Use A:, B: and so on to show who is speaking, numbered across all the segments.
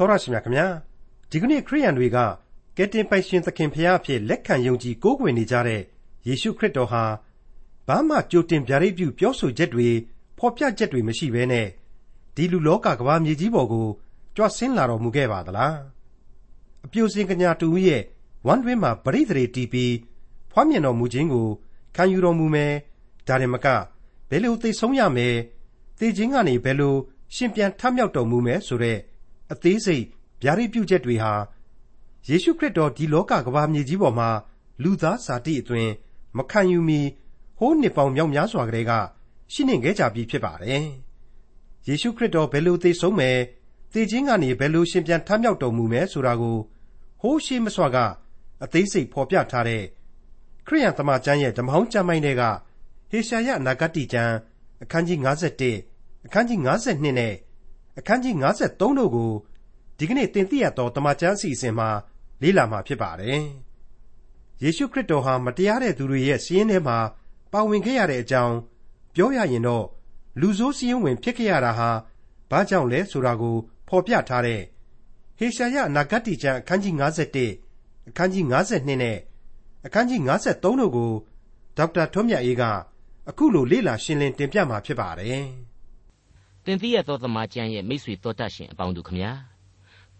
A: တော်ရရှိမြခင်ဗျာဒီကနေ့ခရိယန်တွေကကယ်တင်ပိုင်ရှင်သခင်ဖရာအဖြစ်လက်ခံယုံကြည်ကိုးကွယ်နေကြတဲ့ယေရှုခရစ်တော်ဟာဘာမှကြိုတင်ဗျာဒိတ်ပြုပြောဆိုချက်တွေဖော်ပြချက်တွေမရှိဘဲနဲ့ဒီလူလောကကဘာမြေကြီးပေါ်ကိုကြွဆင်းလာတော်မူခဲ့ပါသလားအပြိုစင်ကညာတူရဲ့ဝမ်းတွင်းမှာပရိသေတီးပြီးဖွားမြင်တော်မူခြင်းကိုခံယူတော်မူမယ်ဒါရင်မကဘယ်လိုသိဆုံးရမယ်သိခြင်းကနေဘယ်လိုရှင်ပြန်ထမြောက်တော်မူမယ်ဆိုတဲ့ အသေးစိတ်ဗျာဒိတ်ပြုချက်တွေဟာယေရှုခရစ်တော်ဒီလောကကဘာမြေကြီးပေါ်မှာလူသားဇာတိအသွင်မခံယူမီဟိုးနှစ်ပေါင်းမြောက်များစွာကတည်းကရှိနေခဲ့ကြပြီဖြစ်ပါတယ်။ယေရှုခရစ်တော်ဘယ်လိုသေဆုံးမယ်၊သေခြင်းကနေဘယ်လိုရှင်ပြန်ထမြောက်တော်မူမယ်ဆိုတာကိုဟိုးရှေးမစွာကအသေးစိတ်ဖော်ပြထားတဲ့ခရိယန်သမကျမ်းရဲ့ဓမ္မဟောင်းကျမ်းပိုင်းတွေကဟေရှာယအနာဂတ်ကျမ်းအခန်းကြီး51အခန်းကြီး52နဲ့ အခန်းကြီး53တို့ကိုဒီကနေ့သင်သိရသောတမန်ကျမ်းအစီအစဉ်မှာလေ့လာမှာဖြစ်ပါတယ်။ယေရှုခရစ်တော်ဟာမတရားတဲ့သူတွေရဲ့စီးရင်ထဲမှာပါဝင်ခဲ့ရတဲ့အကြောင်းပြောရရင်တော့လူဆိုးစည်းဝင်ဖြစ်ခဲ့ရတာဟာဘာကြောင့်လဲဆိုတာကိုဖော်ပြထားတဲ့ဟေရှာယအနာဂတ်ကျမ်းအခန်းကြီး51အခန်းကြီး52နဲ့အခန်းကြီး53တို့ကိုဒေါက်တာထွန်းမြတ်အေးကအခုလိုလေ့လာရှင်းလင်းတင်ပြมาဖြစ်ပါတယ်။
B: တ င်သိရသောသမာကျမ်းရဲ့မိတ်ဆွေတော်တတ်ရှင်အပေါင်းတို့ခမညာ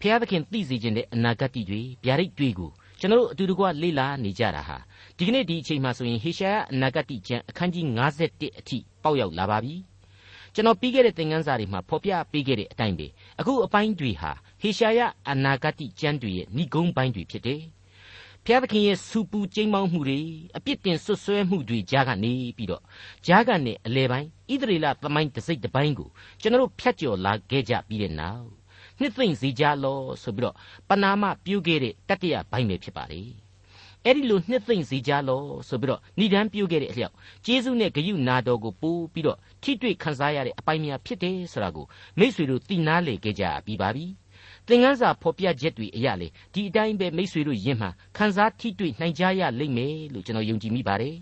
B: ဖျားသခင်သိစေခြင်းတဲ့အနာဂတ်တွေဗျာဒိတ်တွေကိုကျွန်တော်တို့အတူတကွလေ့လာနေကြတာဟာဒီကနေ့ဒီအချိန်မှာဆိုရင်ဟေရှာယအနာဂတ်ကျမ်းအခန်းကြီး51အထိပေါက်ရောက်လာပါပြီကျွန်တော်ပြီးခဲ့တဲ့သင်ခန်းစာတွေမှာဖော်ပြပေးခဲ့တဲ့အတိုင်းပဲအခုအပိုင်းတွေဟာဟေရှာယအနာဂတ်ကျမ်းတွေရဲ့ဏိဂုံးပိုင်းတွေဖြစ်တယ်ဖျားသခင်ရဲ့စူပူကျိမ်းမောင်းမှုတွေအပြစ်တင်ဆွဆွဲမှုတွေကြားကနေပြီးတော့ကြားကနေအလဲပိုင်း ဣသရေလသမိုင်းတစ်စိတ်တစ်ပိုင်းကိုကျွန်တော်တို့ဖြတ်ကျော်လာခဲ့ကြပြီးတဲ့နောက်နှစ်သိမ့်စီကြလောဆိုပြီးတော့ပနာမပြုခဲ့တဲ့တတိယဘိုင်းပဲဖြစ်ပါလေအဲ့ဒီလိုနှစ်သိမ့်စီကြလောဆိုပြီးတော့ဏိဒန်းပြုခဲ့တဲ့အလျောက်ကျေးဇူးနဲ့ဂရုနာတော်ကိုပို့ပြီးတော့ထိတွေ့ခန်းစားရတဲ့အပိုင်းများဖြစ်တယ်ဆိုတာကိုမိษွေတို့သိနာလေခဲ့ကြပြီးပါပြီသင်ခန်းစာဖော်ပြချက်တွေအရလေဒီအတိုင်းပဲမိษွေတို့ယင်မှခန်းစားထိတွေ့နိုင်ကြရလိမ့်မယ်လို့ကျွန်တော်ယုံကြည်မိပါတယ်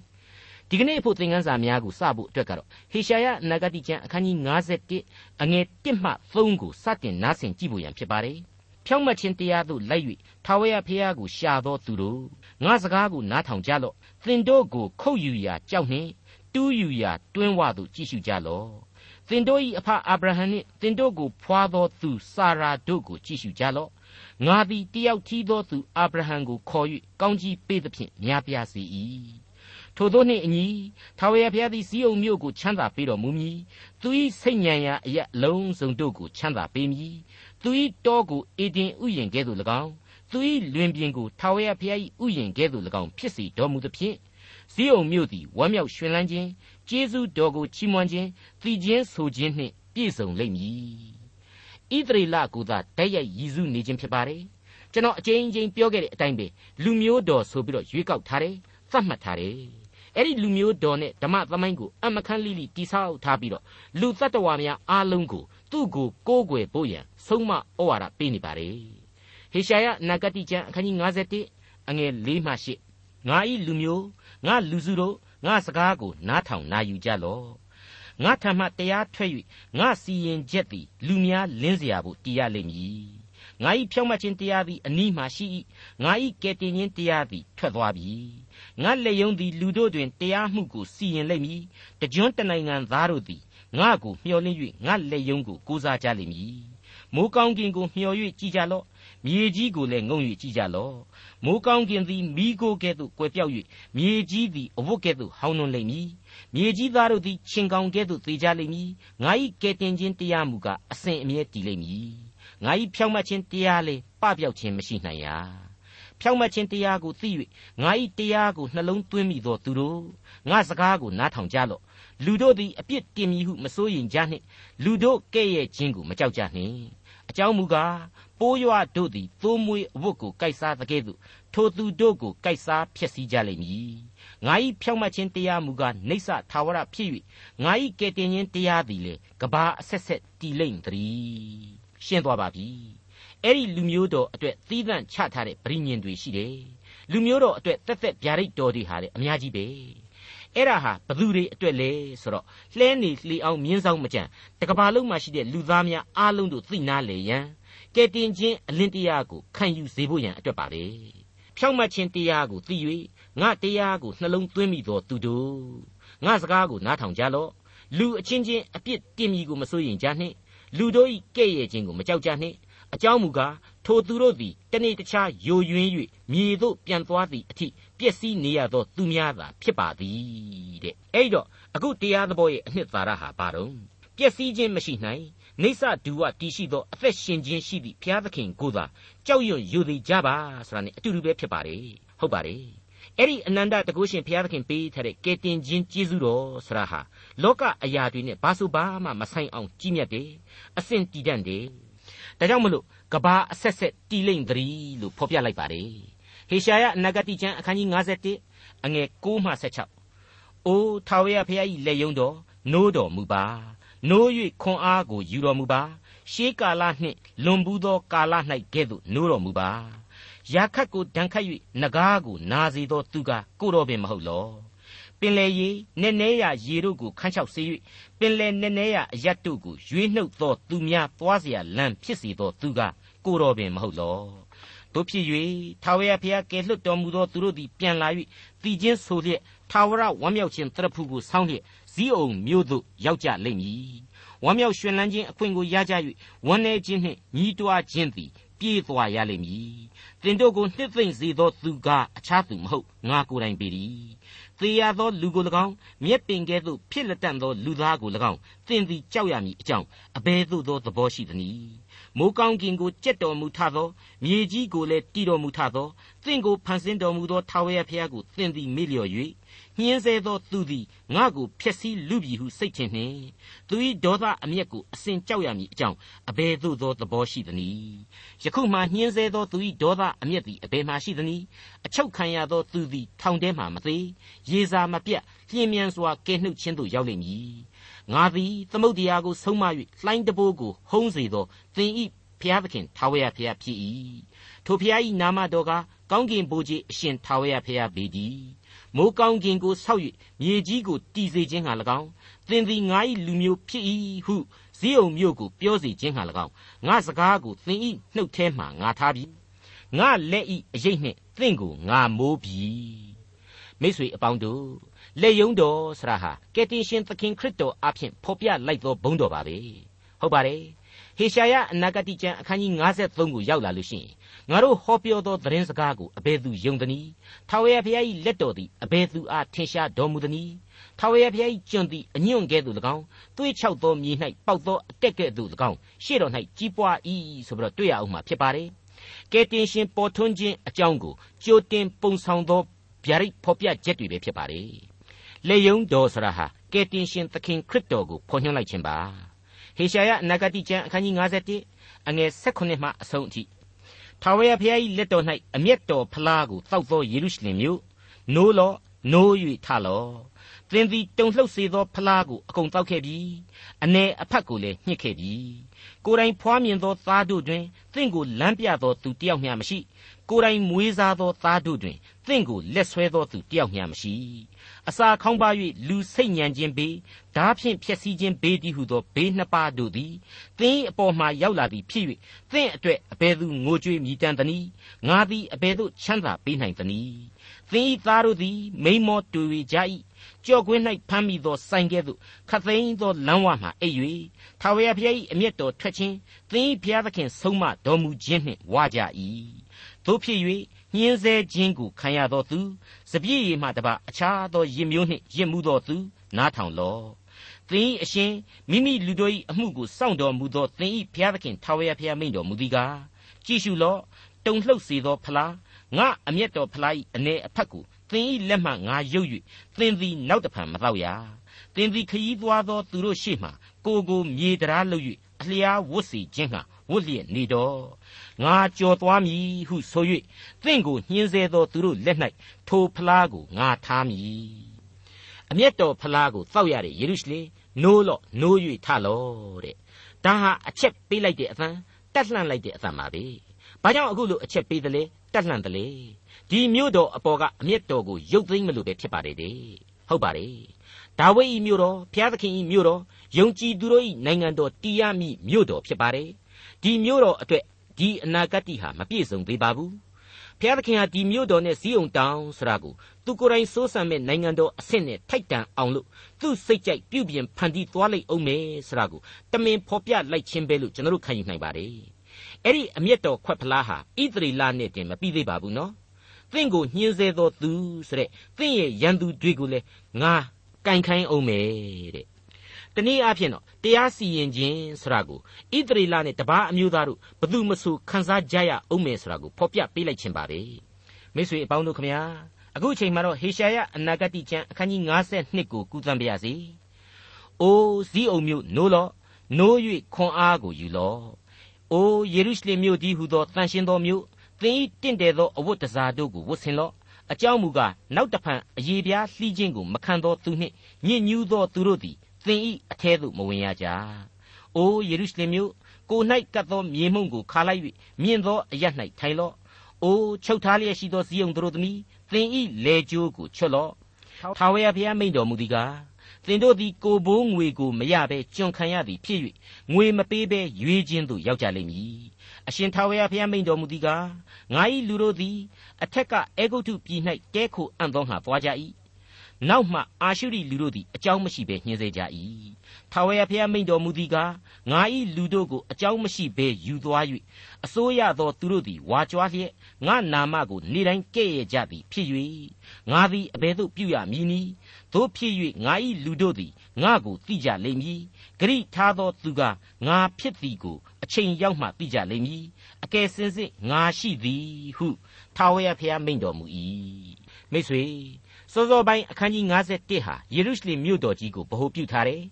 B: ဒီကနေ့အဖို့သင်ခန်းစာများကိုစဖို့အတွက်ကတော့ဟေရှာယနဂတိကျမ်းအခန်းကြီး51အငယ်1မှ3ကိုစတင်နားဆင်ကြည့်ဖို့ရန်ဖြစ်ပါတယ်။ဖြောင့်မတ်ခြင်းတရားသို့လိုက်၍ထာဝရဘုရားကိုရှာသောသူတို့ငါစကားကိုနားထောင်ကြလော့။သင်တို့ကိုခုတ်ယူရာကြောက်နှင့်တူးယူရာတွင်းဝသို့ကြည့်ရှုကြလော့။သင်တို့၏အဖအာဗြဟံနှင့်သင်တို့ကိုဖွာသောသူစာရာတို့ကိုကြည့်ရှုကြလော့။ငါသည်တယောက်ထီးသောသူအာဗြဟံကိုခေါ်၍ကောင်းကြီးပေးသဖြင့်များပြားစေ၏ ထိုသို့နှင့်အညီထာဝရဘုရားသည်စီးုံမြို့ကိုချမ်းသာပေးတော်မူမည်သူ၏စိတ်ညံရာအရအလုံးစုံတို့ကိုချမ်းသာပေးမည်သူ၏တောကိုအေဒင်ဥယျင်ကဲ့သို့၎င်းသူ၏လွင်ပြင်ကိုထာဝရဘုရား၏ဥယျင်ကဲ့သို့၎င်းဖြစ်စေတော်မူသဖြင့်ဇီးုံမြို့သည်ဝမ်းမြောက်ရွှင်လန်းခြင်းကျေးဇူးတော်ကိုချီးမွမ်းခြင်းသီချင်းဆိုခြင်းနှင့်ပြည့်စုံလိမ့်မည်ဣသရေလကိုသာတိုက်ရိုက်ရည်စုနေခြင်းဖြစ်ပါတယ်ကျွန်တော်အကြိမ်ကြိမ်ပြောခဲ့တဲ့အတိုင်းပဲလူမျိုးတော်ဆိုပြီးတော့ရွေးကောက်ထားတယ်သတ်မှတ်ထားတယ် အဲ့ဒီလူမျိုးတော်နဲ့ဓမ္မသမိုင်းကိုအမခန့်လိလိတိဆောက်ထားပြီးတော့လူတ attva များအားလုံးကိုသူ့ကိုကိုးကွယ်ဖို့ရန်ဆုံးမဩဝါဒပေးနေပါတယ်ဟေရှာယနဂတိကျမ်းအခန်းကြီး51အငယ်၄မှ8ငါဤလူမျိုးငါလူစုတို့ငါစကားကိုနားထောင်နာယူကြလော့ငါထံမှတရားထွက်၍ငါစီရင်ချက်သည်လူများလင်းเสียဖို့တည်ရလိမ့်မည်ငါ၏ဖြောင့်မတ်ခြင်းတရားသည်အနီးမှရှိ၏ငါ၏ကယ်တင်ခြင်းတရားသည်ထွက်သွားပြီ ငါလက်ယုံသည်လူတို့တွင်တရားမှုကိုစီရင်လိမ့်မည်တကြွတနိုင်ငံသားတို့သည်ငါကိုမျှော်လင့်၍ငါလက်ယုံကိုကိုးစားကြလိမ့်မည်မိုးကောင်းကင်ကိုမျှော်၍ကြည်ကြလော့မြေကြီးကိုလည်းငုံ၍ကြည်ကြလော့မိုးကောင်းကင်သည်မိโกကဲ့သို့ကွယ်ပြောက်၍မြေကြီးသည်အဝတ်ကဲ့သို့ဟောင်းနှွန်လိမ့်မည်မြေကြီးသားတို့သည်ချင်းကောင်ကဲ့သို့သေကြလိမ့်မည်ငါ၏ကယ်တင်ခြင်းတရားမူကားအစဉ်အမြဲတည်လိမ့်မည်ငါ၏ဖြောင့်မတ်ခြင်းတရားလေပပျောက်ခြင်းမရှိနိုင်ရာ ဖြောင့်မတ်ခြင်းတရားကိုသိ၍ငါ၏တရားကိုနှလုံးသွင်းမိသောသူတို့ငါစကားကိုနားထောင်ကြလော့လူတို့သည်အပြစ်တင်မည်ဟုမစိုးရင်ကြနှင့်လူတို့ကဲ့ရဲ့ခြင်းကိုမကြောက်ကြနှင့်အကြောင်းမူကားပိုးရွတို့သည်သိုးမွေးအဝတ်ကိုကိုက်စားသကဲ့သို့ထိုသူတို့ကိုကိုက်စားဖျက်ဆီးကြလိမ့်မည်ငါ၏ဖြောင့်မတ်ခြင်းတရားမူကားနေဆထာဝရဖြစ်၍ငါ၏ကယ်တင်ခြင်းတရားသည်လေကဘာအဆက်ဆက်တည်လိမ့်တည်းရှင်းသွားပါပြီ အဲ့ဒီလူမျိုးတော်အတွက်သီးသန့်ချထားတဲ့ဗြိညင်တွေရှိတယ်လူမျိုးတော်အတွက်တက်တက်ဗျာဒိတ်တော်တွေဟာလေအများကြီးပဲအဲ့ဒါဟာဘသူတွေအတွက်လဲဆိုတော့လှဲနေလှေအောင်မြင်းဆောင်မကြံတကဘာလုံးမှာရှိတဲ့လူသားများအားလုံးတို့သိနာလေရန်ကဲတင်ခြင်းအလင်းတရားကိုခံယူစေဖို့ရန်အတွက်ပါပဲဖြောင့်မတ်ခြင်းတရားကိုသိ၍ငါတရားကိုနှလုံးသွင်းမိသောသူတို့ငါစကားကိုနားထောင်ကြလော့လူအချင်းချင်းအပြစ်တင်မိကိုမစိုးရင်ကြနှင့်လူတို့၏ကဲ့ရဲ့ခြင်းကိုမကြောက်ကြနှင့် အကြောင်းမူကားထိုသူတို့သည်တနေ့တခြားယိုယွင်း၍မြေသို့ပြန်သွားသည့်အထိပျက်စီးနေရသောသူများသာဖြစ်ပါသည်တဲ့အဲ့တော့အခုတရားသဘောရဲ့အနှစ်သာရဟာဘာတော့ပျက်စီးခြင်းမရှိနိုင်နေဆဒူဝတည်ရှိသောအသက်ရှင်ခြင်းရှိသည့်ဘုရားသခင်ကိုသာကြောက်ရွံ့ယူသည်ကြပါဆိုတာ ਨੇ အတူတူပဲဖြစ်ပါတယ်ဟုတ်ပါတယ်အဲ့ဒီအနန္တတကုရှင်ဘုရားသခင်ပေးထားတဲ့ကယ်တင်ခြင်းကျေးဇူးတော်ဆရာဟာလောကအရာတွေနဲ့ဘာဆိုဘာမှမဆိုင်အောင်ကြီးမြတ်တယ်အဆင့်တည်တတ်တယ် ဒါကြောင့်မလို့ကဘာအဆက်ဆက်တီလိမ့်သတည်းလို့ဖော်ပြလိုက်ပါတယ်ဟေရှာယအနာဂတိကျမ်းအခန်းကြီး51အငယ်6မှ16အိုးထာဝရဘုရား၏လက်ယုံတော်နိုးတော်မူပါနိုး၍ခွန်အားကိုယူတော်မူပါရှေးကာလနှင့်လွန်ဘူးသောကာလ၌ကဲ့သို့နိုးတော်မူပါရာခတ်ကိုဒဏ်ခတ်၍နဂါးကိုနာစေသောသူကကိုတော်ပင်မဟုတ်လော ပင်လေရေနည်းနည်းရရေတို့ကိုခန်းချောက်စေ၍ပင်လေနည်းနည်းရအရတ်တို့ကိုရွေးနှုတ်သောသူများသွားเสียလမ်းဖြစ်စေသောသူကကိုတော်ပင်မဟုတ်လောတို့ဖြစ်၍ထာဝရဘုရားကယ်လွတ်တော်မူသောသူတို့သည်ပြန်လာ၍တည်ခြင်းဆိုလျက်ထာဝရဝမ်းမြောက်ခြင်းတရဖူကိုဆောင်းလျက်ဇီးအောင်မြို့သို့ရောက်ကြလိမ့်မည်ဝမ်းမြောက်ရွှင်လန်းခြင်းအခွင့်ကိုရကြ၍ဝမ်းနည်းခြင်းနှင့်ညီးတွားခြင်းသည်ပြေးသွားရလိမ့်မည်သင်တို့ကိုနှစ်သိမ့်စေသောသူကအခြားသူမဟုတ်ငါကိုယ်တိုင်ပေ၏သေ ရသောလူကို၎င်းမြက်ပင်ကဲ့သို့ဖြစ်လက်တန့်သောလူသားကို၎င်းသင်သည်ကြောက်ရမည်အကြောင်းအဘယ်သို့သောသဘောရှိသနည်းမိုးကောင်းကင်ကိုကြက်တော်မူထသောမြေကြီးကိုလည်းတည်တော်မူထသောသင်ကိုဖန်ဆင်းတော်မူသောထာဝရဘုရားကိုသင်သည်မေ့လျော်၍ ညှင်းဆဲသောသူသည်ငါကိုဖျက်ဆီးလူပြီဟုစိတ်ချင်နှင့်သူ၏ဒေါသအမျက်ကိုအစဉ်ကြောက်ရမည်အကြောင်းအဘယ်သို့သောသဘောရှိသနည်းယခုမှညှင်းဆဲသောသူ၏ဒေါသအမျက်သည်အဘယ်မှရှိသနည်းအချုပ်ခံရသောသူသည်ထောင်ထဲမှမသေးရေစာမပြတ်လျင်မြန်စွာကဲနှုတ်ခြင်းသို့ရောက်လိမ့်မည်ငါသည်သမုတ်တရားကိုဆုံးမ၍လှိုင်းတဘိုးကိုဟုံးစေသောသင်၏ဖျားသခင်ထာဝရဘုရားဖြစ်၏ထိုဘုရား၏နာမတော်ကကောင်းကင်ဘိုးကြီးအရှင်ထာဝရဘုရားပေတည်း မိုးကောင်းကင်ကိုဆောက်၍မြေကြီးကိုတည်စေခြင်းဟာ၎င်းသင်သည်ငါ၏လူမျိုးဖြစ်၏ဟုဇိအုံမျိုးကိုပြောစေခြင်းဟာ၎င်းငါစကားကိုသင်၏နှုတ်ထဲမှငါထားပြီငါလက်၏အရေးနှင့်သင်ကိုငါမိုးပြီမိတ်ဆွေအပေါင်းတို့လက်ယုံတော်ဆရာဟာကယ်တင်ရှင်သခင်ခရစ်တော်အဖင်ဖော်ပြလိုက်သောဘုန်းတော်ပါပဲဟုတ်ပါတယ် ဟေရှာယအနာဂတိကျမ်းအခန်းကြီး53ကိုရောက်လာလို့ရှိရင်ငါတို့ဟောပြောသောသတင်းစကားကိုအဘယ်သူယုံသနည်းထာဝရဘုရား၏လက်တော်သည်အဘယ်သူအားထင်ရှားတော်မူသနည်းထာဝရဘုရား၏ကျွန်သည်အညွန့်ကဲ့သို့၎င်းသွေးချောက်သောမြေ၌ပေါက်သောအတက်ကဲ့သို့၎င်းရှေ့တော်၌ကြီးပွား၏ဆိုပြီးတော့တွေ့ရအောင်မှာဖြစ်ပါတယ်ကဲတင်ရှင်ပေါ်ထွန်းခြင်းအကြောင်းကိုကြိုတင်ပုံဆောင်သောဗျာဒိတ်ဖော်ပြချက်တွေပဲဖြစ်ပါတယ်လေယုံတော်ဆရာဟာကဲတင်ရှင်သခင်ခရစ်တော်ကိုဖော်ညွှန်းလိုက်ခြင်းပါ ဟေရှာယအနာဂတိကျမ်းအခန်းကြီး51အငယ်16မှအဆုံးအထိထာဝရဘုရား၏လက်တော်၌အမျက်တော်ဖလားကိုတောက်သောယေရုရှလင်မြို့နိုးလော့ နိုး၍ထလော့သင်သည်တုန်လှုပ်စေသောဖလားကိုအကုန်တောက်ခဲ့ပြီအ ਨੇ အဖက်ကိုလည်းညှစ်ခဲ့ပြီကိုယ်တိုင်ဖွားမြင်သောသားတို့တွင်သင်ကိုလမ်းပြသောသူတယောက်မျှမရှိကိုယ်တိုင်မွေးစားသောသားတို့တွင်သင်ကိုလက်ဆွဲသောသူတယောက်မျှမရှိအစာခေါင်းပါ၍လူစိတ်ညံခြင်းဘေးဓာဖြင့်ဖြစ်စည်းခြင်းဘေးတည်းဟုသောဘေးနှစ်ပါးတို့သည်သင်အပေါ်မှရောက်လာသည်ဖြစ်၍သင်အတွက်အဘယ်သူငိုကြွေးမြည်တမ်းသနည်းငါသည်အဘယ်သို့ချမ်းသာပေးနိုင်သနည်း သင်၏သားတို့သည် မိန်မောတူ၍ကြ၏ကြော့ကွင်း၌ဖမ်းမိသောဆိုင်ကဲ့သို့ခတ်သိမ်းသောလမ်းဝမှအိပ်၍ထာဝရဘုရား၏အမျက်တော်ထွက်ခြင်းသင်၏ဘုရားသခင်ဆုံးမတော်မူခြင်းနှင့်ဝါကြ၏တို့ဖြစ်၍ညှင်းဆဲခြင်းကိုခံရသောသူစပြည့်ရည်မှတပါအခြားသောရစ်မျိုးနှင့်ရစ်မှုသောသူနားထောင်လော့သင်၏အရှင်မိမိလူတို့၏အမှုကိုစောင့်တော်မူသောသင်၏ဘုရားသခင်ထာဝရဘုရားမိန့်တော်မူသည်ကားကြည့်ရှုလော့တုန်လှုပ်စေသောဖလား ငါအမျက်တော်ဖလား၏အနေအဖက်ကိုသင်၏လက်မှငါရုပ်၍သင်သည်နောက်တဖန်မတော့ရသင်သည်ခยีသွားသောသူတို့ရှေ့မှကိုကိုမြေတရားလုပ်၍အလျားဝတ်စီခြင်းဟာဝတ်လျက်နေတော့ငါကြော်သွားမည်ဟုဆို၍သင်ကိုညှင်းဆဲသောသူတို့လက်၌ထိုဖလားကိုငါထားမည်အမျက်တော်ဖလားကိုတောက်ရတဲ့ယေရုရှလင်နိုးလော့နိုး၍ထလော့တဲ့ဒါဟာအချက်ပေးလိုက်တဲ့အသံတက်လှန့်လိုက်တဲ့အသံပါပဲ ဘာကြောင့်အခုလိုအချက်ပေးသလဲတက်လှန့်တယ်လေဒီမြို့တော်အပေါ်ကအမျက်တော်ကိုရုပ်သိမ်းမလို့ပဲဖြစ်ပါတယ်တဲ့ဟုတ်ပါတယ်ဒါဝိဒ်ဤမြို့တော်ဘုရားသခင်ဤမြို့တော်ယုံကြည်သူတို့ဤနိုင်ငံတော်တီးရမည်မြို့တော်ဖြစ်ပါတယ်ဒီမြို့တော်အတွက်ဒီအနာဂတ်ဟာမပြည့်စုံသေးပါဘူးဖျားသခင်ဟာဒီမြို့တော်နဲ့ဇီးုံတောင်ဆိုတာကိုသူကိုယ်တိုင်စိုးစံမဲ့နိုင်ငံတော်အဆင့်နဲ့ထိုက်တန်အောင်လို့သူ့စိတ်ကြိုက်ပြုပြင်ဖန်တီးသွားလိမ့်အောင်မယ်ဆိုတာကိုတမင်ဖော်ပြလိုက်ခြင်းပဲလို့ကျွန်တော်တို့ခံယူနိုင်ပါတယ် အဲ့ဒီအမျက်တော်ခွက်ဖလားဟာဣသရေလနဲ့တင်မပြီးသေးပါဘူးနော်သင်ကိုညှင်းဆဲသောသူဆိုတဲ့သင်ရဲ့ရန်သူတွေကိုလည်းငါကင်ခိုင်းအောင်မယ်တဲ့တနည်းအားဖြင့်တော့တရားစီရင်ခြင်းဆိုတာကိုဣသရေလနဲ့တပားအမျိုးသားတို့ဘသူမဆိုခန်းစားကြရအောင်မယ်ဆိုတာကိုဖော်ပြပေးလိုက်ခြင်းပါပဲမိတ်ဆွေအပေါင်းတို့ခမညာအခုအချိန်မှာတော့ဟေရှာယအနာဂတိကျမ်းအခန်းကြီး52ကိုကူးသန်းပါရစေ။အိုးဇီးအုံမြို့နိုးလော့နိုး၍ခွန်အားကိုယူလော့။ အိုးယေရုရှလင်မြို့ကြီးဟူသောတန်ရှင်သောမြို့သင်၏တင့်တယ်သောအဝတ်တစားတို့ကိုဝတ်ဆင်လော့။အကြောင်းမူကားနောက်တဖန်အယေပြားလှီးခြင်းကိုမခံသောသူနှင့်ညစ်ညူးသောသူတို့သည်သင်၏အထဲသို့မဝင်ရကြ။အိုးယေရုရှလင်မြို့ကို၌ကပ်သောမြေမှုန့်ကိုခါလိုက်၍မြင့်သောအရ၌ထိုင်လော့။အိုးချုပ်ထားလျက်ရှိသောဇီးုံတို့သမီးသင်ဤလေကြိုးကိုချွတ်လော့ထာဝရဘုရားမိန့်တော်မူသည်ကား သင်တို့သည်ကိုဘိုးငွေကိုမရဘဲကျွန်ခံရသည်ဖြစ်၍ငွေမပေးဘဲရွေးခြင်းသို့ရောက်ကြလိမ့်မည်အရှင်ထာဝရဘုရားမိန့်တော်မူသည်ကားငါ၏လူတို့သည်အထက်ကအေဂုတ်ထုပြည်၌တဲခိုအံ့သောငါသွားကြ၏နောက်မှအာရှုရိလူတို့သည်အကြောင်းမရှိဘဲညှင်းဆဲကြ၏ထာဝရဘုရားမိန့်တော်မူသည်ကားငါ၏လူတို့ကိုအကြောင်းမရှိဘဲယူသွား၍အစိုးရသောသူတို့သည်ဝါကြွားလျက်ငါနာမကိုနေတိုင်းကဲ့ရဲ့ကြသည်ဖြစ်၍ငါသည်အဘယ်သို့ပြုရမည်နည်း သို့ဖြစ်၍ငါ၏လူတို့သည်ငါကိုသိကြလိမ့်မည်ဂရိထားသောသူကငါဖြစ်သည်ကိုအချိန်ရောက်မှသိကြလိမ့်မည်အကယ်စင်စစ်ငါရှိသည်ဟုထာဝရဘုရားမိန့်တော်မူ၏မိတ်ဆွေစောစောပိုင်းအခန်းကြီး51ဟာယေရုရှလင်မြို့တော်ကြီးကိုဗဟိုပြုထားတယ်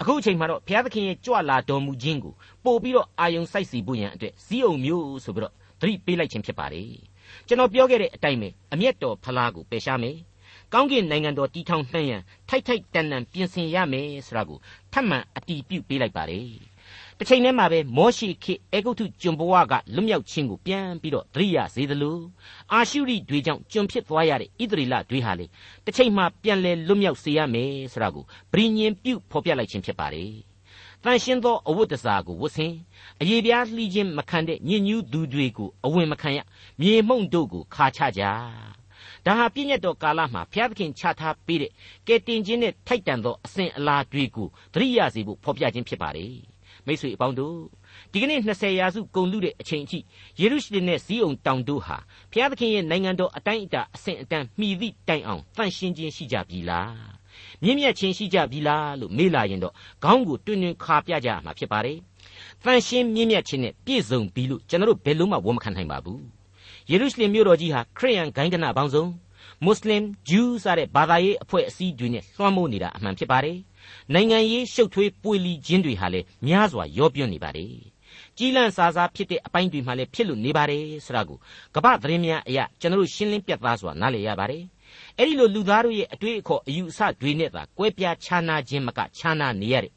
B: အခုအချိန်မှာတော့ဘုရားသခင်ရဲ့ကြွလာတော်မူခြင်းကိုပို့ပြီးတော့အာယုံစိုက်စီဖို့ရန်အတွက်ဇီးအောင်မျိုးဆိုပြီးတော့သတိပေးလိုက်ခြင်းဖြစ်ပါတယ်ကျွန်တော်ပြောခဲ့တဲ့အတိုင်းပဲအမျက်တော်ဖလားကိုပယ်ရှားမယ် ကောင်းကင်နိုင်ငံတော်တည်ထောင်နှံ့ရန်ထိုက်ထိုက်တန်တန်ပြင်ဆင်ရမယ်ဆိုတာကိုထပ်မံအတီးပြုတ်ပေးလိုက်ပါတယ်တစ်ချိန်တည်းမှာပဲမောရှိခေအေဂုတ်ထုကျွန်ဘဝကလွတ်မြောက်ခြင်းကိုပြန်ပြီးတော့သတိရစေသလိုအာရှုရိတွေကြောင့်ကျွန်ဖြစ်သွားရတဲ့ဣသရေလတွေဟာလေတစ်ချိန်မှာပြန်လဲလွတ်မြောက်စေရမယ်ဆိုတာကိုဗြိညင်ပြုတ်ဖော်ပြလိုက်ခြင်းဖြစ်ပါတယ်တန်ရှင်းသောအဝတ်တစားကိုဝတ်ဆင်အယေပြားလှီးခြင်းမခံတဲ့ညဉ့်ညူးသူတွေကိုအဝင်မခံရမြေမှုန့်တို့ကိုခါချကြ ဒါဟာပြည့်ညတ်တော်ကာလမှာဘုရားသခင်ချထားပေးတဲ့ကဲတင်ခြင်းနဲ့ထိုက်တန်သောအစဉ်အလာတွေကိုသတိရစေဖို့ဖော်ပြခြင်းဖြစ်ပါတယ်မိတ်ဆွေအပေါင်းတို့ဒီကနေ့20ရာစုကုန်လူတဲ့အချိန်အထိယေရုရှလင်နဲ့ဇီးုံတောင်တို့ဟာဘုရားသခင်ရဲ့နိုင်ငံတော်အတိုင်းအတာအဆင့်အတန်းမှီသည့်တိုင်အောင်တန့်ရှင်းခြင်းရှိကြပြီလားမြင့်မြတ်ခြင်းရှိကြပြီလားလို့မေးလာရင်တော့ခေါင်းကိုတွင်တွင်ခါပြကြရမှာဖြစ်ပါတယ်တန့်ရှင်းမြင့်မြတ်ခြင်းနဲ့ပြည့်စုံပြီလို့ကျွန်တော်တို့ဘယ်လို့မှဝန်မခံနိုင်ပါဘူး ယေရုရှလင်မြို့တော်ကြီးဟာခရိယန်ဂိုင်းကနပေါင်းစုံမွတ်စလင်ဂျူးစတဲ့ဘာသာရေးအဖွဲ့အစည်းတွေနဲ့လွှမ်းမိုးနေတာအမှန်ဖြစ်ပါတယ်နိုင်ငံရေးရှုပ်ထွေးပွေလီခြင်းတွေဟာလည်းများစွာရောပြွနေပါတယ်ကြီးလန့်စာစားဖြစ်တဲ့အပိုင်းတွေမှလည်းဖြစ်လို့နေပါတယ်ဆိုတာကိုကမ္ဘာသတင်းများအရာကျွန်တော်တို့ရှင်းလင်းပြသစွာနားလည်ရပါတယ်အဲ့ဒီလိုလူသားတို့ရဲ့အတွေ့အခေါ်အယူအဆတွေနဲ့သာကွဲပြားခြားနာခြင်းမကခြားနာနေရတဲ့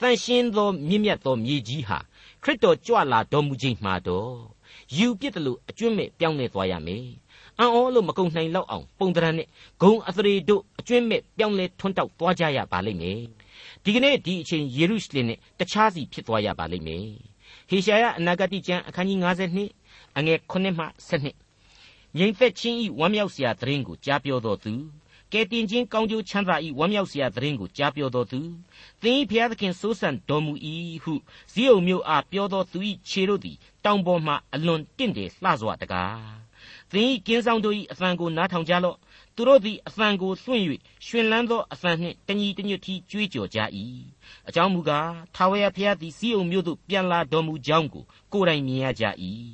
B: တန်ရှင်းသောမြင့်မြတ်သောမြေကြီးဟာခရစ်တော်ကြွလာတော်မူခြင်းမှာတော့ ယူပြစ်တယ်လို့အကျွင့်မဲ့ပြောင်းလဲသွားရမယ်အံ့ဩလို့မကုန်နိုင်လောက်အောင်ပုံတရံနဲ့ဂုံအသရေတို့အကျွင့်မဲ့ပြောင်းလဲထွန်းတောက်သွားကြရပါလိမ့်မယ်ဒီကနေ့ဒီအချိန်ယေရုရှလင်နဲ့တခြားစီဖြစ်သွားရပါလိမ့်မယ်ဟေရှာယအနာဂတိကျမ်းအခန်းကြီး52အငယ်9မှ12ငြိမ်သက်ခြင်းဤဝမ်းမြောက်စရာသတင်းကိုကြားပြောတော်သူ ကဲတင်ချင်းကောင်းကျိုးချမ်းသာဤဝမ်းမြောက်စရာသတင်းကိုကြားပြောတော်သူသင်၏ဘုရားသခင်စိုးစံတော်မူ၏ဟုဇိအုံမျိုးအားပြောတော်သူ၏ခြေတို့သည်တောင်ပေါ်မှအလွန်တင့်တယ်လှစွာတကားသင်၏ကင်းဆောင်တို့၏အသံကိုနားထောင်ကြလော့သူတို့သည်အသံကိုလွှင့်၍ရှင်လန်းသောအသံနှင့်တညီတညွတ်တီကြွေးကြော်ကြ၏အကြောင်းမူကားထာဝရဘုရားသည်စီးုံမြို့သို့ပြန်လာတော်မူကြောင်းကိုကိုယ်တိုင်မြင်ရကြ၏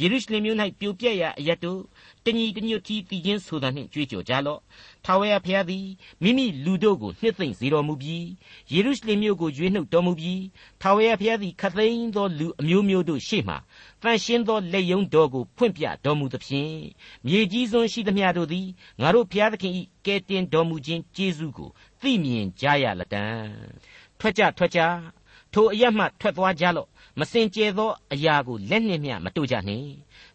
B: ယေရုရှလင်မြို့၌ပြိုပြက်ရာအရတ်တို့တညီတညွတ်တီတည်ခြင်းဆိုတာနှင့်ကြွေးကြော်ကြလော့ထာဝရဘုရားသည်မိမိလူတို့ကိုနှစ်သိမ့်စေတော်မူပြီးယေရုရှလင်မြို့ကိုရွေးနှုတ်တော်မူပြီးထာဝရဘုရားသည်ခသိန်းသောလူအမျိုးမျိုးတို့ရှေ့မှတန်ရှင်းသောလက်ယုံတော်ကိုဖွင့်ပြတော်မူသဖြင့်မြေကြီးစွန်းရှိသမျှတို့သည်ငါတို့ဘုရားသခင်၏ကယ်တင်တော်မူခြင်းကျေးဇူးကိုသိမြင်ကြရလတံထွက်ကြထွက်ကြထိုအရမှထွက်သွားကြလော့ မစင်ကြဲသောအရာကိုလက်နှင့်မျှမတို့ကြနှင့်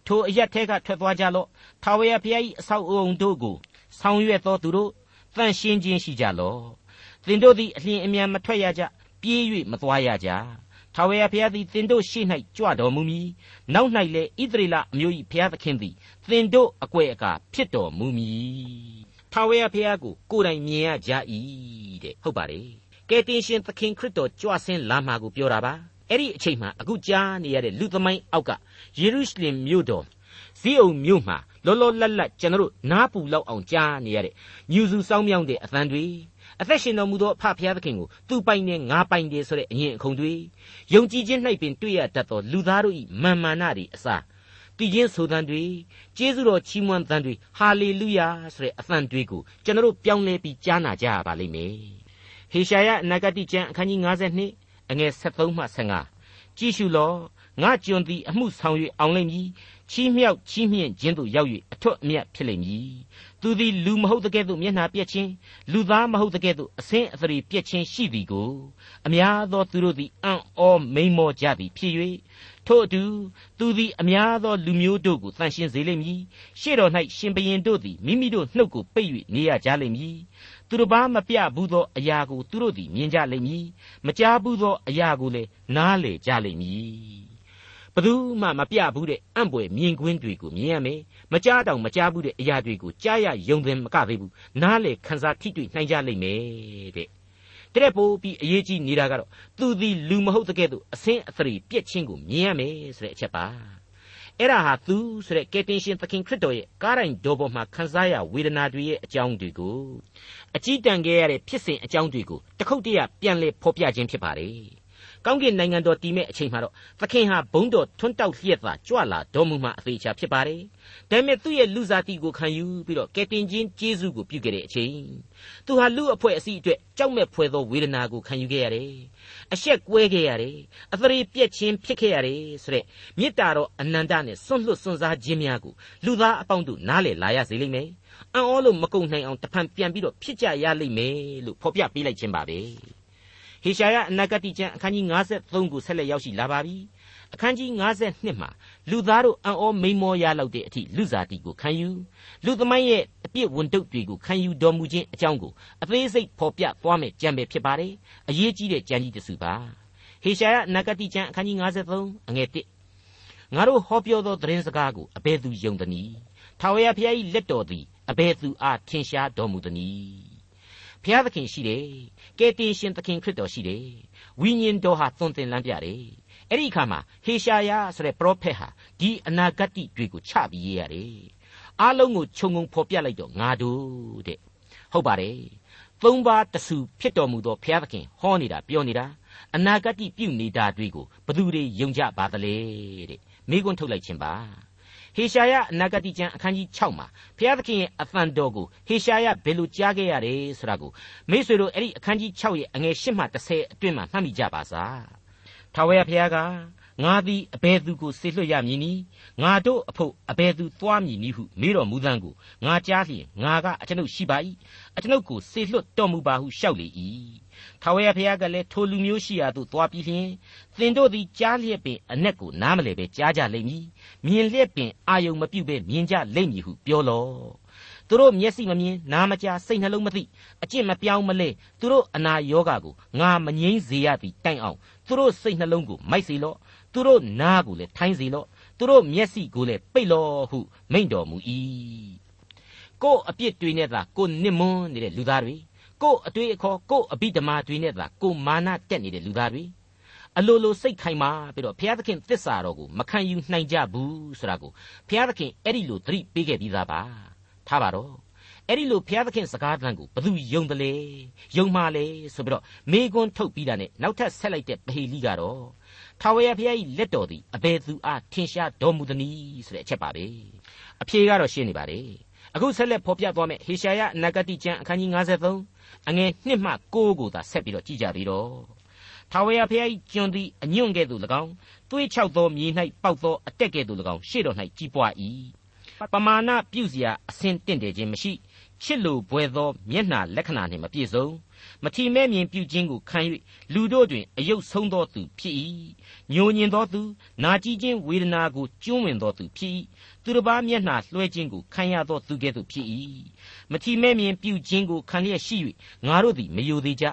B: ထိုအရက်ထဲကထွက်သွားကြလော့ထာဝရဘုရား၏အဆောက်အုံတို့ကိုဆောင်ရွက်သောသူတို့တန်ရှင်းခြင်းရှိကြလော့သင်တို့သည်အလျင်အမြန်မထွက်ရကြပြေး၍မသွားရကြထာဝရဘုရားသည်သင်တို့ရှေ့၌ကြွတော်မူမည်နောက်၌လည်းဣသရေလအမျိုး၏ဘုရားသခင်သည်သင်တို့အကွယ်အကာဖြစ်တော်မူမည်ထာဝရဘုရားကိုကိုယ်တိုင်မြင်ရကြ၏တဲ့ဟုတ်ပါတယ်ကယ်တင်ရှင်သခင်ခရစ်တော်ကြွဆင်းလာမှာကိုပြောတာပါ အဲ့ဒီအချိန်မှာအခုကြားနေရတဲ့လူသမိုင်းအောက်ကယေရုရှလင်မြို့တော်ဇီးအုံမြို့မှာလောလောလတ်လတ်ကျွန်တော်တို့နားပူလောက်အောင်ကြားနေရတဲ့ညူစုစောင်းမြောင်းတဲ့အသံတွေအသက်ရှင်တော်မူသောအဖဖျားသခင်ကိုသူပိုင်နဲ့ငါပိုင်တယ်ဆိုတဲ့အငြင်းအခုံတွေယုံကြည်ခြင်း၌ပင်တွေ့ရတတ်သောလူသားတို့၏မာမာနတွေအစားတည်ခြင်းဆိုသံတွေကျေးဇူးတော်ချီးမွမ်းသံတွေဟာလေလုယာဆိုတဲ့အသံတွေကိုကျွန်တော်တို့ပြောင်းလဲပြီးကြားနာကြရပါလိမ့်မယ်ဟေရှာယအနာဂတိကျမ်းအခန်းကြီး52 အငယ်73မှ75ကြည့်ရှုလောငါကြွန်သည်အမှုဆောင်၍အောင်လိမ့်မည်ချီးမြှောက်ချီးမြှင့်ခြင်းသို့ရောက်၍အထွတ်အမြတ်ဖြစ်လိမ့်မည်သူသည်လူမဟုတ်တဲ့ကဲ့သို့မျက်နှာပြက်ခြင်းလူသားမဟုတ်တဲ့ကဲ့သို့အဆင်းအသရေပြက်ခြင်းရှိသည်ကိုအများသောသူတို့သည်အံ့ဩမိန်မောကြသည်ဖြစ်၍ထို့အတူသူသည်အများသောလူမျိုးတို့ကိုတန်ရှင်းစေလိမ့်မည်ရှေ့တော်၌ရှင်ဘရင်တို့သည်မိမိတို့နှုတ်ကိုပိတ်၍နေရကြလိမ့်မည် သူတစ်ပါးမပြဘူးသောအရာကိုသူတို့သည်မြင်ကြလိမ့်မည်မကြားဘူးသောအရာကိုလည်းနားလေကြလိမ့်မည်ဘသူမှမပြဘူးတဲ့အံ့ပွေမြင်ကွင်းတွေကိုမြင်ရမယ်မကြားတောင်မကြားဘူးတဲ့အရာတွေကိုကြားရယုံသင်မကသေးဘူးနားလေခန်းစားထိတွေ့နိုင်ကြလိမ့်မယ်တဲ့တဲ့ပို့ပြီးအရေးကြီးနေတာကတော့သူသည်လူမဟုတ်တဲ့ကဲ့သို့အစင်းအသရီပြက်ချင်းကိုမြင်ရမယ်ဆိုတဲ့အချက်ပါ အဲ့ဒါဟာသူဆိုတဲ့ကယ်တင်ရှင်သခင်ခရစ်တော်ရဲ့ကားတိုင်းတော်ပေါ်မှာခံစားရဝေဒနာတွေရဲ့အကြောင်းတွေကိုအကြည့်တန်ခဲ့ရတဲ့ဖြစ်စဉ်အကြောင်းတွေကိုတခုတ်တရပြန်လဲဖော်ပြခြင်းဖြစ်ပါတယ် ကောင်းကင်နိုင်ငံတော်တည်မဲ့အချိန်မှာတော့သခင်ဟာဘုံတော်ထွန်းတောက်လျက်သာကြွလာတော်မူမှအသေးချာဖြစ်ပါတယ်။ဒါပေမဲ့သူ့ရဲ့လူစားတီကိုခံယူပြီးတော့ကယ်တင်ခြင်းကျေးဇူးကိုပြုခဲ့တဲ့အချိန်သူဟာလူအဖွဲ့အစည်းအတွက်ကြောက်မဲ့ဖွယ်သောဝေဒနာကိုခံယူခဲ့ရတယ်။အဆက်ကွဲခဲ့ရတယ်။အသရေပြက်ခြင်းဖြစ်ခဲ့ရတယ်ဆိုတဲ့မေတ္တာတော်အနန္တနဲ့စွန့်လွတ်စွန့်စားခြင်းများကိုလူသားအပေါင်းတို့နားလည်လာရစေလိမ့်မယ်။အံ့ဩလို့မကုန်နိုင်အောင်တဖန်ပြန်ပြီးတော့ဖြစ်ကြရလိမ့်မယ်လို့ဖော်ပြပေးလိုက်ခြင်းပါပဲ။ ဟေရှာယအနာဂတိကျမ်းအခန်းကြီး53ကိုဆက်လက်ရောက်ရှိလာပါပြီအခန်းကြီး52မှာလူသားတို့အံ့ဩမိန်မောရလောက်တဲ့အထိလူစားတီကိုခံယူလူသမိုင်းရဲ့အပြစ်ဝန်တုပ်တွေကိုခံယူတော်မူခြင်းအကြောင်းကိုအသေးစိတ်ဖော်ပြသွားမယ်ကြံပဲဖြစ်ပါတယ်အရေးကြီးတဲ့ကြံကြီးတစ်စုပါဟေရှာယအနာဂတိကျမ်းအခန်းကြီး53အငယ်1ငါတို့ဟောပြောသောသတင်းစကားကိုအဘယ်သူယုံသနည်းထာဝရဘုရား၏လက်တော်သည်အဘယ်သူအားထင်ရှားတော်မူသနည်း ဘုရားသခင်ရှိတယ်ကယ်တင်ရှင်သခင်ခရစ်တော်ရှိတယ်ဝိညာဉ်တော်ဟာသွန်သင်လမ်းပြတယ်အဲ့ဒီအခါမှာဟေရှာယဆိုတဲ့ပရောဖက်ဟာဒီအနာဂတ်တွေကိုချပြီးရေးရတယ်အားလုံးကိုခြုံငုံဖော်ပြလိုက်တော့ငါတို့တဲ့ဟုတ်ပါတယ်သုံးပါးတဆူဖြစ်တော်မူသောဘုရားသခင်ဟောနေတာပြောနေတာအနာဂတ်ပြုနေတာတွေကိုဘသူတွေယုံကြပါသလဲတဲ့မိကွန်းထုတ်လိုက်ခြင်းပါ ဟေရှာယအနာဂတိကျမ်းအခန်းကြီး6မှာဘုရားသခင်ရဲ့အသံတော်ကိုဟေရှာယဘယ်လိုကြားခဲ့ရတယ်ဆိုတာကိုမိတ်ဆွေတို့အဲ့ဒီအခန်းကြီး6ရဲ့အငယ်8မှ10အတွင်းမှာမှတ်မိကြပါစားထာဝရဘုရားက ငါသည်အဘယ်သူကိုဆေလွတ်ရမည်နည်းငါတို့အဖို့အဘယ်သူသွားမည်နည်းဟုမေးတော်မူသံကိုငါကြားလျင်ငါကအကျွန်ုပ်ရှိပါ၏အကျွန်ုပ်ကိုဆေလွတ်တော်မူပါဟုလျှောက်လေ၏ထာဝရဘုရားကလည်းထိုလူမျိုးရှိရာသို့သွားပြီးလျှင်သင်တို့သည်ကြားလျက်ပင်အ내ကိုနားမလဲပဲကြားကြလိမ့်မည်မြင်လျက်ပင်အာယုံမပြုတ်ပဲမြင်ကြလိမ့်မည်ဟုပြောလော့သူတို့မျက်စိမမြင်နားမကြားစိတ်နှလုံးမသိအကျင့်မပြောင်းမလဲသူတို့အနာယောဂါကိုငါမငြိမ့်စေရသည်တိုင်အောင်သူတို့စိတ်နှလုံးကိုမိုက်စေလော့ သူတို့နားကိုလည်းထိုင်းစေလော့သူတို့မျက်စိကိုလည်းပိတ်လော့ဟုမိန့်တော်မူ၏ကို့အပြစ်တွေနဲ့သာကိုနစ်မွန်းနေတဲ့လူသားတွေကို့အတွေ့အခေါ်ကို့အဘိဓမ္မာတွေနဲ့သာကိုမာနတက်နေတဲ့လူသားတွေအလိုလိုစိတ်ခိုင်မာပြီးတော့ဘုရားသခင်သစ္စာတော်ကိုမခံယူနိုင်ကြဘူးဆိုတာကိုဘုရားသခင်အဲ့ဒီလိုသတိပေးခဲ့ပြီးသားပါထားပါတော့အဲ့ဒီလိုဘုရားသခင်စကားတန်ကိုဘသူယုံတယ်လေယုံမှလေဆိုပြီးတော့မေကွန်းထုတ်ပြီးတာနဲ့နောက်ထပ်ဆက်လိုက်တဲ့ပဟေလိကတော့ ထာဝရဘုရား၏လက်တော်သည်အဘယ်သူအားထင်ရှားတော်မူသနည်းဆိုတဲ့အချက်ပါပဲအဖြေကတော့ရှင်းနေပါလေအခုဆက်လက်ဖော်ပြသွားမယ်ဟေရှာယနဂတိကျမ်းအခန်းကြီး53အငယ်1မှ9ကိုသာဆက်ပြီးတော့ကြည့်ကြသေးတော့ထာဝရဘုရား၏ကျွန်သည်အညွန့်ကဲ့သို့၎င်းသွေးချောက်သောမြေ၌ပေါက်သောအတက်ကဲ့သို့၎င်းရှေ့တော်၌ကြီးပွား၏ပမာဏပြုစရာအဆင်တင့်တယ်ခြင်းမရှိချစ်လိုဘွယ်သောမျက်နှာလက္ခဏာနှင့်မပြည့်စုံ မထီမဲ့မြင်ပြုခြင်းကိုခံ၍လူတို့တွင်အယုတ်ဆုံးသောသူဖြစ်၏ညိုညင်သောသူနာကြည်ခြင်းဝေဒနာကိုကျွမ်းဝင်သောသူဖြစ်၏သူတစ်ပါးမျက်နှာလွှဲခြင်းကိုခံရသောသူကဲ့သို့ဖြစ်၏မထီမဲ့မြင်ပြုခြင်းကိုခံလျက်ရှိ၍ငါတို့သည်မယိုသေးကြ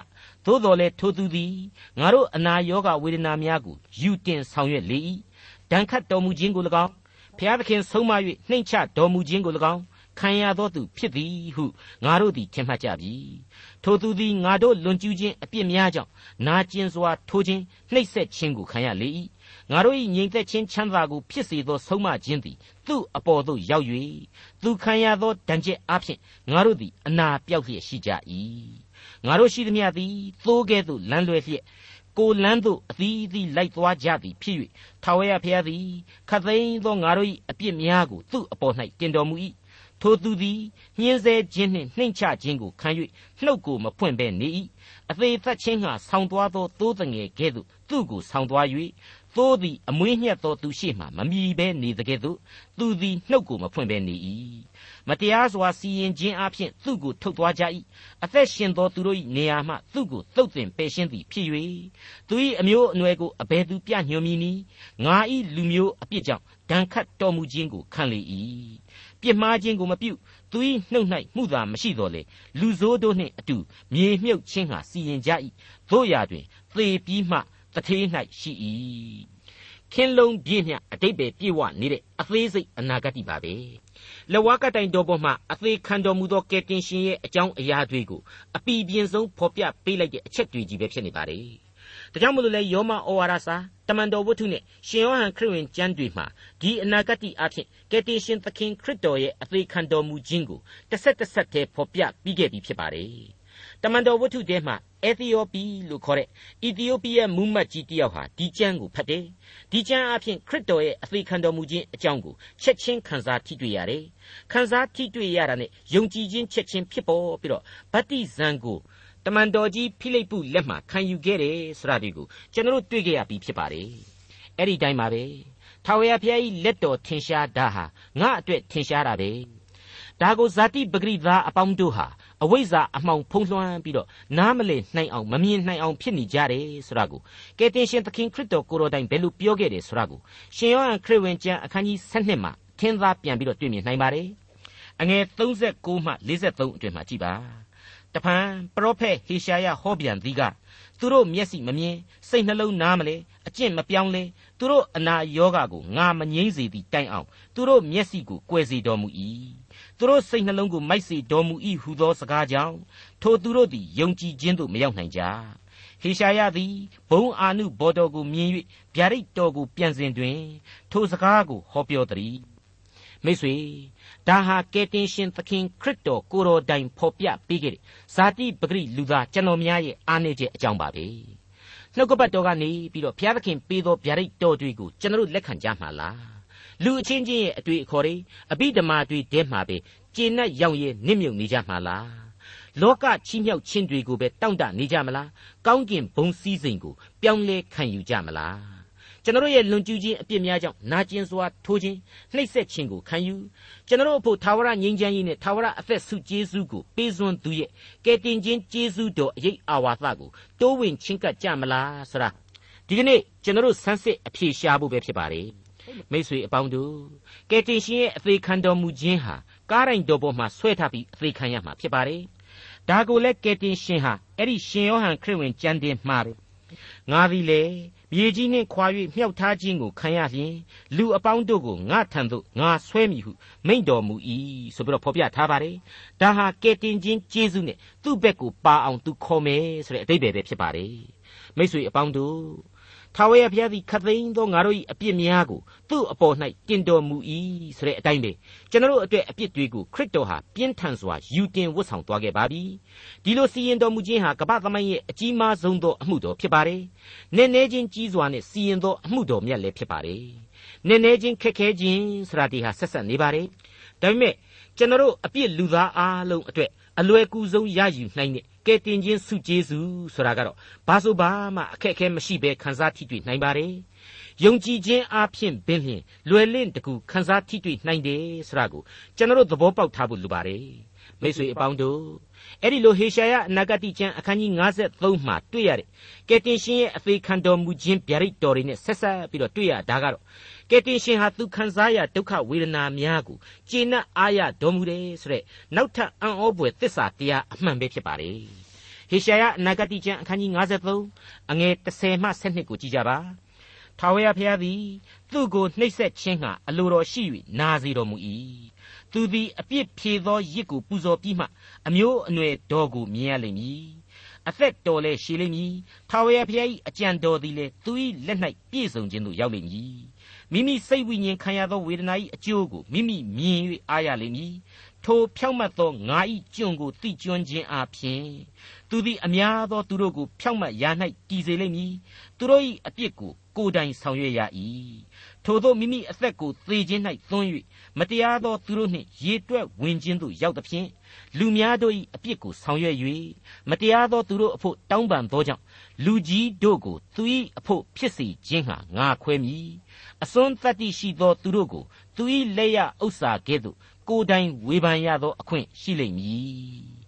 B: သို့တော်လည်းထိုသူသည်ငါတို့အနာရောဂါဝေဒနာများကိုယူတင်ဆောင်ရွက်လေ၏ဒဏ်ခတ်တော်မူခြင်းကို၎င်းဖျားသခင်ဆုံးမ၍နှိမ့်ချတော်မူခြင်းကို၎င်း ခံရသောသူဖြစ်သည်ဟုငါတို့သည်ထင်မှတ်ကြပြီထိုသူသည်ငါတို့လွန်ကျူးခြင်းအပြစ်များကြောင့်နာကျင်စွာထိုးခြင်းနှိပ်စက်ခြင်းကိုခံရလေ၏ငါတို့၏ငြိမ်သက်ခြင်းချမ်းသာကိုဖြစ်စေသောဆုံးမခြင်းသည်သူ့အပေါ်သို့ရောက်၍သူခံရသောဒဏ်ချက်အဖြစ်ငါတို့သည်အနာပြောက်လျက်ရှိကြ၏ငါတို့ရှိသမျှသည်သိုးကဲ့သို့လမ်းလွဲလျက်ကိုလန်းသို့အသီးသီးလိုက်သွားကြသည်ဖြစ်၍ထာဝရဘုရားသည်ခတ်သိမ်းသောငါတို့၏အပြစ်များကိုသူ့အပေါ်၌တင်တော်မူ၏ ထိုသူသည်ညှင်းဆဲခြင်းနှင့်နှိမ့်ချခြင်းကိုခံ၍နှုတ်ကိုမဖွင့်ဘဲနေ၏အသေးသက်ခြင်းဟာဆောင်းသွားသောသိုးတငယ်ကဲ့သို့သူ့ကိုဆောင်းသွား၍သိုးသည်အမွေးညှက်သောသူရှိမှမမြည်ဘဲနေတကဲ့သို့သူသည်နှုတ်ကိုမဖွင့်ဘဲနေ၏မတရားစွာစီရင်ခြင်းအပြင်သူ့ကိုထုတ်သွားကြ၏အသက်ရှင်သောသူတို့၏နေရာမှသူ့ကိုသုတ်သင်ပယ်ရှင်းသည်ဖြစ်၍သူ၏အမျိုးအနွယ်ကိုအဘယ်သူပြညွှန်မည်နည်းငါ၏လူမျိုးအပြစ်ကြောင့်ဒဏ်ခတ်တော်မူခြင်းကိုခံလေ၏ ပြစ်မှားခြင်းကိုမပြုသူ၏နှုတ်၌မှုသာမရှိတော်လေလူဆိုးတို့နှင့်အတူမြေမြုပ်ခြင်းဟာစီရင်ကြ၏တို့ရာတွင်သေပြီးမှတထေး၌ရှိ၏ခင်းလုံးပြည့်မြအတိတ်ပဲပြေဝနေတဲ့အသေးစိတ်အနာဂတ်ပါပဲလဝါကတိုင်တော်ပေါ်မှာအသေးခံတော်မူသောကယ်တင်ရှင်ရဲ့အကြောင်းအရာတွေကိုအပီပြင်းဆုံးဖော်ပြပေးလိုက်တဲ့အချက်တွေကြီးပဲဖြစ်နေပါတယ် ဒါကြောင့်မလို့လဲယောမဩဝါဒစာတမန်တော်ဝတ္ထုနဲ့ရှင်ယောဟန်ခရစ်ဝင်ကျမ်းတွေမှာဒီအနာဂတ်အဖြစ်ကယ်တင်ရှင်သခင်ခရစ်တော်ရဲ့အသေးခံတော်မူခြင်းကိုတစ်ဆက်တစ်ဆက်တည်းဖော်ပြပြီးခဲ့ပြီဖြစ်ပါတယ်တမန်တော်ဝတ္ထုထဲမှာအသီယိုပီလို့ခေါ်တဲ့အီသီယိုးပီးယားမူးမတ်ကြီးတယောက်ဟာဒီကျမ်းကိုဖတ်တယ်။ဒီကျမ်းအဖြစ်ခရစ်တော်ရဲ့အသေးခံတော်မူခြင်းအကြောင်းကိုချက်ချင်းခန်းစားထိတွေ့ရတယ်။ခန်းစားထိတွေ့ရတာနဲ့ယုံကြည်ခြင်းချက်ချင်းဖြစ်ပေါ်ပြီးတော့ဗတ္တိဇံကို တမန်တော်ကြီးဖိလိပ္ပုလက်မှခံယူခဲ့တယ်ဆိုတာဒီကိုကျွန်တော်တို့တွေ့ကြရပြီဖြစ်ပါတယ်။အဲ့ဒီတိုင်းပါပဲ။ထာဝရဘုရားကြီးလက်တော်ထင်ရှားတာဟာငါအတွက်ထင်ရှားတာပဲ။ဒါကိုဇာတိပဂရိသားအပေါင်းတို့ဟာအဝိဇ္ဇာအမှောင်ဖုံးလွှမ်းပြီးတော့နားမလည်နိုင်အောင်မမြင်နိုင်အောင်ဖြစ်နေကြတယ်ဆိုတာကိုကယ်တင်ရှင်သခင်ခရစ်တော်ကိုယ်တော်တိုင်ဘယ်လိုပြောခဲ့တယ်ဆိုတာကိုရှင်ယောဟန်ခရစ်ဝင်ကျမ်းအခန်းကြီး7မှာထင်းသားပြန်ပြီးတော့တွေ့မြင်နိုင်ပါတယ်အငယ်39မှ43အတွင်မှာကြည်ပါ တဖန်ပရောဖက်ဟေရှာယဟောပြန်သည်ကသူတို့မျက်စိမမြင်စိတ်နှလုံးနားမလဲအကျင့်မပြောင်းလဲသူတို့အနာယောဂါကိုငါမငြိမ့်စေသည်တိုင်အောင်သူတို့မျက်စိကိုကွယ်စေတော်မူ၏သူတို့စိတ်နှလုံးကိုမိုက်စေတော်မူ၏ဟုသောစကားကြောင့်ထိုသူတို့သည်ယုံကြည်ခြင်းသို့မရောက်နိုင်ကြဟေရှာယသည်ဘုံအာနုဘော်တော်ကိုမြင်၍ဗျာဒိတ်တော်ကိုပြန်စဉ်တွင် ထိုစကားကိုဟောပြောသည် မိတ်ဆွေဒါဟာကယ်တင်ရှင်သခင်ခရစ်တော်ကိုတော်တိုင်ဖော်ပြပေးခဲ့တဲ့ဇာတိပဂရိလူသားကျွန်တော်များရဲ့အားနည်းချက်အကြောင်းပါပဲနှုတ်ကပတ်တော်ကနေပြီးတော့ဘုရားသခင်ပေးသောဗျာဒိတ်တော်တွေကိုကျွန်တော်လက်ခံကြမှာလားလူအချင်းချင်းရဲ့အတွေ့အခေါ်တွေအဘိဓမ္မာတွေတဲမှာပဲကျေနပ်ရောင်ရဲနစ်မြုပ်နေကြမှာလားလောကချီးမြှောက်ခြင်းတွေကိုပဲတောင့်တနေကြမလားကောင်းကင်ဘုံစည်းစိမ်ကိုပြောင်းလဲခံယူကြမလား ကျွန်တော်ရဲ့လွန်ကျူးခြင်းအပြစ်များကြောင့်နာကျင်စွာထိုးခြင်းနှိပ်စက်ခြင်းကိုခံယူကျွန်တော်အဖို့သာဝရငြိမ်းချမ်းရေးနဲ့သာဝရအသက်ဆုကျေးဇူးကိုပေးစွန်းသူရဲ့ကယ်တင်ခြင်းကျေးဇူးတော်အရေးအာဝါသကိုတိုးဝင်ချင်းကပ်ကြမလားဆရာဒီကနေ့ကျွန်တော်ဆန်းစစ်အဖြေရှာဖို့ပဲဖြစ်ပါတယ်မိတ်ဆွေအပေါင်းတို့ကယ်တင်ရှင်ရဲ့အသေးခံတော်မူခြင်းဟာကားတိုင်းတော်ပေါ်မှာဆွဲထားပြီးအသေးခံရမှာဖြစ်ပါတယ်ဒါကိုလည်းကယ်တင်ရှင်ဟာအဲ့ဒီရှင်ယောဟန်ခရစ်ဝင်ကျမ်းတင်မှာပဲငါသည်လေ မြေကြီးနှင့်ခွာ၍မြှောက်ထားခြင်းကိုခံရလျင်လူအပေါင်းတို့ကိုငါထံသို့ငါဆွဲမည်ဟုမိန့်တော်မူ၏ဆိုပြီးတော့ဖော်ပြထားပါတယ်ဒါဟာကယ်တင်ခြင်းကျေးဇူးနဲ့သူ့ဘက်ကိုပါအောင်သူခေါ်မယ်ဆိုတဲ့အတိတ်ပဲဖြစ်ပါတယ်မိတ်ဆွေအပေါင်းတို့ ထာဝရဘုရားသည်ခတ်သိမ်းသောငါတို့၏အပြစ်များကိုသူ့အပေါ်၌တင်တော်မူ၏ဆိုတဲ့အတိုင်းပဲကျွန်တော်တို့အတွက်အပြစ်တွေကိုခရစ်တော်ဟာပြင်းထန်စွာယူတင်ဝတ်ဆောင်သွားခဲ့ပါပြီဒီလိုစီရင်တော်မူခြင်းဟာကမ္ဘာသမိုင်းရဲ့အကြီးမားဆုံးသောအမှုတော်ဖြစ်ပါတယ်နည်းနည်းချင်းကြီးစွာနဲ့စီရင်သောအမှုတော်မြတ်လည်းဖြစ်ပါတယ်နည်းနည်းချင်းခက်ခဲခြင်းဆိုတာဒီဟာဆက်ဆက်နေပါတယ်ဒါပေမဲ့ကျွန်တော်တို့အပြစ်လူသားအားလုံးအတွက်အလွယ်ကူဆုံးရယူနိုင်တဲ့ ကယ်တင်ခြင်းစုကျေးဇူးဆိုတာကတော့ဘာဆိုဘာမှအခက်အခဲမရှိဘဲခံစားထိတွေ့နိုင်ပါတယ်။ယုံကြည်ခြင်းအပြင်ပင်ဖြင့်လွယ်လင့်တကူခံစားထိတွေ့နိုင်တယ်ဆိုတာကိုကျွန်တော်သဘောပေါက်ထားဖို့လိုပါတယ်။မိတ်ဆွေအပေါင်းတို့အဲ့ဒီလိုဟေရှာယအနာဂတိကျမ်းအခန်းကြီး53မှာတွေ့ရတဲ့ကယ်တင်ရှင်ရဲ့အသေးခံတော်မူခြင်းဗျာဒိတ်တော်တွေနဲ့ဆက်ဆက်ပြီးတော့တွေ့ရတာကတော့ကယ်တင်ရှင်ဟာသူခံစားရဒုက္ခဝေဒနာများကိုကျေနပ်အားရတော်မူတယ်ဆိုတဲ့နောက်ထပ်အံ့ဩဖွယ်သစ္စာတရားအမှန်ပဲဖြစ်ပါလေ ဟဟေရှာယအနာဂတိကျမ်းအခန်းကြီး53အငယ်30မှ12ကိုကြည့်ကြပါထာဝရဘုရားသည်သူ့ကိုနှိပ်စက်ခြင်းဟာအလိုတော်ရှိ၍နာစေတော်မူ၏သူသည်အပြစ်ဖြေသောရစ်ကိုပူဇော်ပြီးမှအမျိုးအနွယ်တော်ကိုမြင်ရလိမ့်မည်အသက်တော်လဲရှည်လိမ့်မည်ထာဝရဘုရား၏အကြံတော်သည်လည်းသူ၏လက်၌ပြည့်စုံခြင်းသို့ရောက်လိမ့်မည်မိမိစိတ်ဝိညာဉ်ခံရသောဝေဒနာ၏အကျိုးကိုမိမိမြင်၍အားရလိမ့်မည်ထိုဖြောင့်မတ်သောငါ၏ကျွန်ကိုသိကျွမ်းခြင်းအပြင် သူသည်အများသောသူတို့ကိုဖြောင့်မတ်ရာ၌တည်စေလိမ့်မည်သူတို့၏အပြစ်ကိုကိုယ်တိုင်ဆောင်ရွက်ရ၏ထို့သောမိမိအသက်ကိုသေခြင်း၌သွန်း၍မတရားသောသူတို့နှင့်ရေတွက်ဝင်ခြင်းသို့ရောက်သဖြင့်လူများတို့၏အပြစ်ကိုဆောင်ရွက်၍မတရားသောသူတို့အဖို့တောင်းပန်သောကြောင့်လူကြီးတို့ကိုသူ၏အဖို့ဖြစ်စေခြင်းဟာငါခွဲမည်အစွန်းတတ္တိရှိသောသူတို့ကိုသူ၏လက်ရဥစ္စာကဲ့သို့ကိုယ်တိုင်ဝေဖန်ရသောအခွင့်ရှိလိမ့်မည်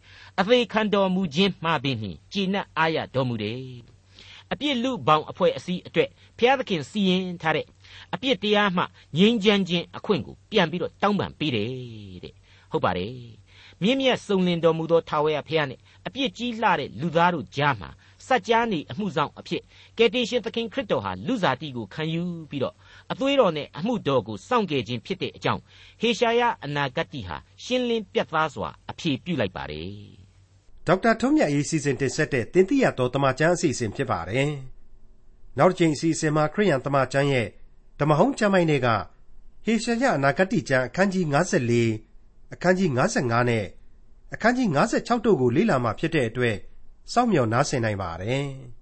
B: အသေးခံတော်မူခြင်းမှာပင်နှင့်ကြည်နပ်အားရတော်မူတယ်အပြစ်လူပေါင်းအဖွဲ့အစည်းအတွက်ဘုရားသခင်စီရင်ထားတဲ့အပြစ်တရားမှငြိမ်းချမ်းခြင်းအခွင့်ကိုပြန်ပြီးတော့တောင်းပန်ပေးတယ်တဲ့ဟုတ်ပါတယ်မြင့်မြတ်စုံလင်တော်မူသောထာဝရဘုရားနဲ့အပြစ်ကြီးလှတဲ့လူသားတို့ကြားမှာစัจ जा နေအမှုဆောင်အဖြစ်ကယ်တင်ရှင်သခင်ခရစ်တော်ဟာလူစားတီကိုခံယူပြီးတော့အသွေးတော်နဲ့အမှုတော်ကိုစောင့်ကြခြင်းဖြစ်တဲ့အကြောင်းဟေရှာယအနာဂတ်တိဟာရှင်းလင်းပြတ်သားစွာအဖြေပြုလိုက်ပါတယ်
A: ဒေါက်တာထွန်းမြတ်ရေးစီစဉ်တင်ဆက်တဲ့တင်ပြရတော်တမချန်းအစီအစဉ်ဖြစ်ပါတယ်နောက်တစ်ချိန်အစီအစဉ်မှာခရိယန်တမချန်းရဲ့ဓမ္မဟောင်းကျမ်းပိုင်းတွေကဟေရှာယအနာဂတိကျမ်းအခန်းကြီး54အခန်းကြီး55နဲ့အခန်းကြီး56တို့ကိုလေ့လာမှဖြစ်တဲ့အတွက်စောင့်မျှော်နားဆင်နိုင်ပါတယ်။